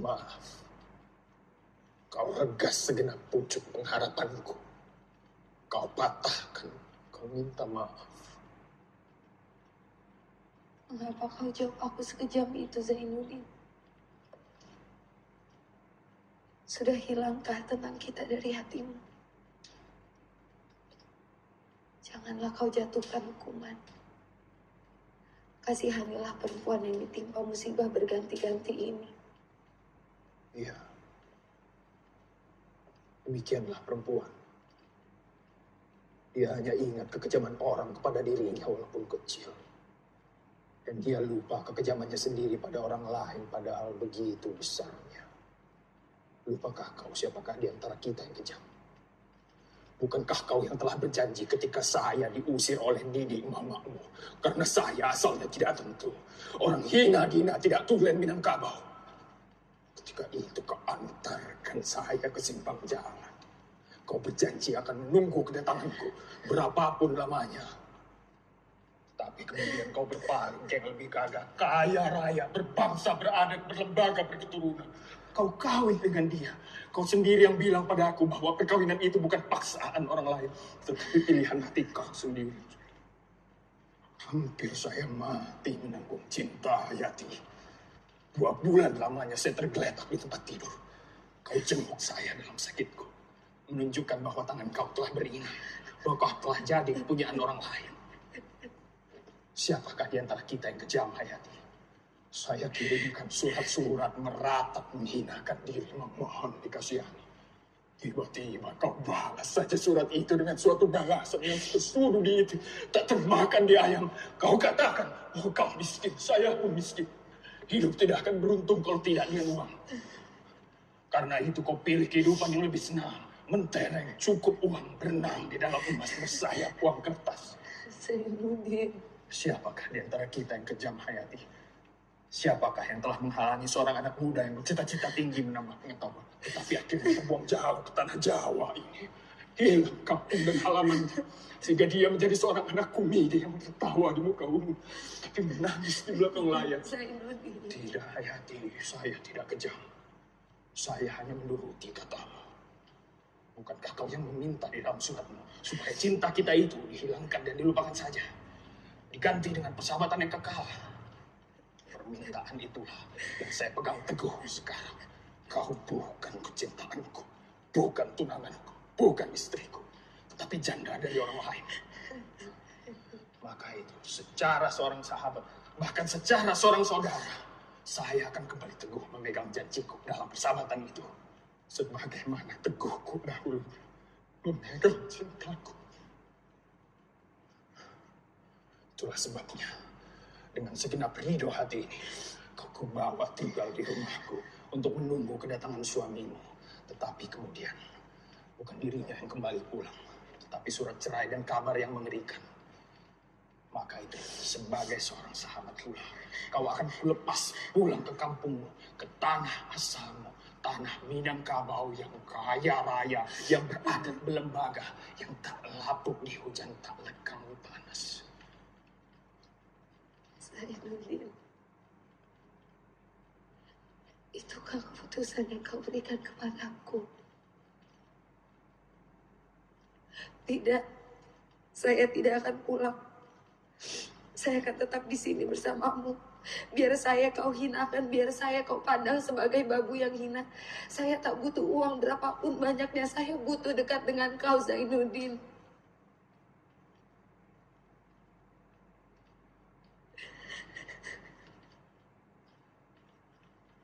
Maaf. Kau regas segenap pucuk pengharapanku. Kau patahkan, kau minta maaf. Mengapa kau jawab aku sekejam itu, Zainuddin? Sudah hilangkah tentang kita dari hatimu? Janganlah kau jatuhkan hukuman. Kasihanilah perempuan yang ditimpa musibah berganti-ganti ini. Iya. Demikianlah perempuan. Dia hanya ingat kekejaman orang kepada dirinya walaupun kecil. Dan dia lupa kekejamannya sendiri pada orang lain padahal begitu besarnya. Lupakah kau siapakah di antara kita yang kejam? Bukankah kau yang telah berjanji ketika saya diusir oleh Nidi mamamu? Karena saya asalnya tidak tentu. Orang hina dina tidak tulen Minangkabau. Ketika itu kau antarkan saya ke simpang jalan. Kau berjanji akan menunggu kedatanganku berapapun lamanya. Tapi kemudian kau berpaling yang lebih gagah, kaya raya, berbangsa, beradat, berlembaga, berketurunan. Kau kawin dengan dia. Kau sendiri yang bilang pada aku bahwa perkawinan itu bukan paksaan orang lain, tetapi pilihan hati kau sendiri. Hampir saya mati menanggung cinta Yati. Dua bulan lamanya saya tergeletak di tempat tidur. Kau jenguk saya dalam sakitku. Menunjukkan bahwa tangan kau telah beringat. Bahwa kau telah jadi kepunyaan orang lain. Siapakah di antara kita yang kejam, Hayati? Saya kirimkan surat-surat meratap menghinakan diri memohon dikasihani. Tiba-tiba kau balas saja surat itu dengan suatu balasan yang sesuruh di itu. Tak termakan di ayam. Kau katakan, oh kau miskin, saya pun miskin. Hidup tidak akan beruntung kalau tidak dengan uang. Karena itu kau pilih kehidupan yang lebih senang. Mentereng, cukup uang, berenang di dalam emas bersayap uang kertas. Zainuddin, Siapakah di antara kita yang kejam hayati? Siapakah yang telah menghalangi seorang anak muda yang bercita-cita tinggi menambah pengetahuan? Tetapi akhirnya terbuang jauh ke tanah Jawa ini. Hilang kampung dan halamannya. Sehingga dia menjadi seorang anak kumidi yang tertawa di muka umum. Tapi menangis di belakang layar. Tidak, Hayati. Saya tidak kejam. Saya hanya menuruti katamu. Bukankah kau yang meminta di dalam suratmu supaya cinta kita itu dihilangkan dan dilupakan saja? Diganti dengan persahabatan yang kekal. Permintaan itulah yang saya pegang teguh sekarang. Kau bukan kecintaanku, bukan tunanganku, bukan istriku, tetapi janda dari orang lain. Maka itu, secara seorang sahabat, bahkan secara seorang saudara, saya akan kembali teguh memegang janjiku dalam persahabatan itu. Sebagaimana teguhku dahulu memegang cintaku. Itulah sebabnya, dengan segenap ridho hati ini, kau kubawa tinggal di rumahku untuk menunggu kedatangan suamimu. Tetapi kemudian, bukan dirinya yang kembali pulang, tetapi surat cerai dan kabar yang mengerikan. Maka itu, sebagai seorang sahabat pula, kau akan kulepas pulang ke kampungmu, ke tanah asalmu, tanah Minangkabau yang kaya raya, yang beradat berlembaga, yang tak lapuk di hujan, tak lekang panas. Zainuddin. Itukah keputusan yang kau berikan kepadaku? Tidak, saya tidak akan pulang. Saya akan tetap di sini bersamamu. Biar saya kau hinakan, biar saya kau pandang sebagai babu yang hina. Saya tak butuh uang berapapun banyaknya. Saya butuh dekat dengan kau, Zainuddin.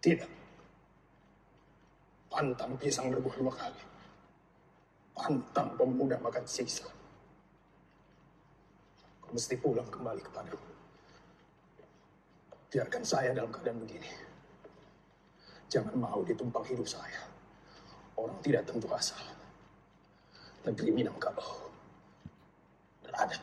Tidak. Pantang pisang berbuah dua kali. Pantang pemuda makan sisa. Kau mesti pulang kembali kepadaku. Biarkan saya dalam keadaan begini. Jangan mau ditumpang hidup saya. Orang tidak tentu asal. Negeri Minangkabau. Beradat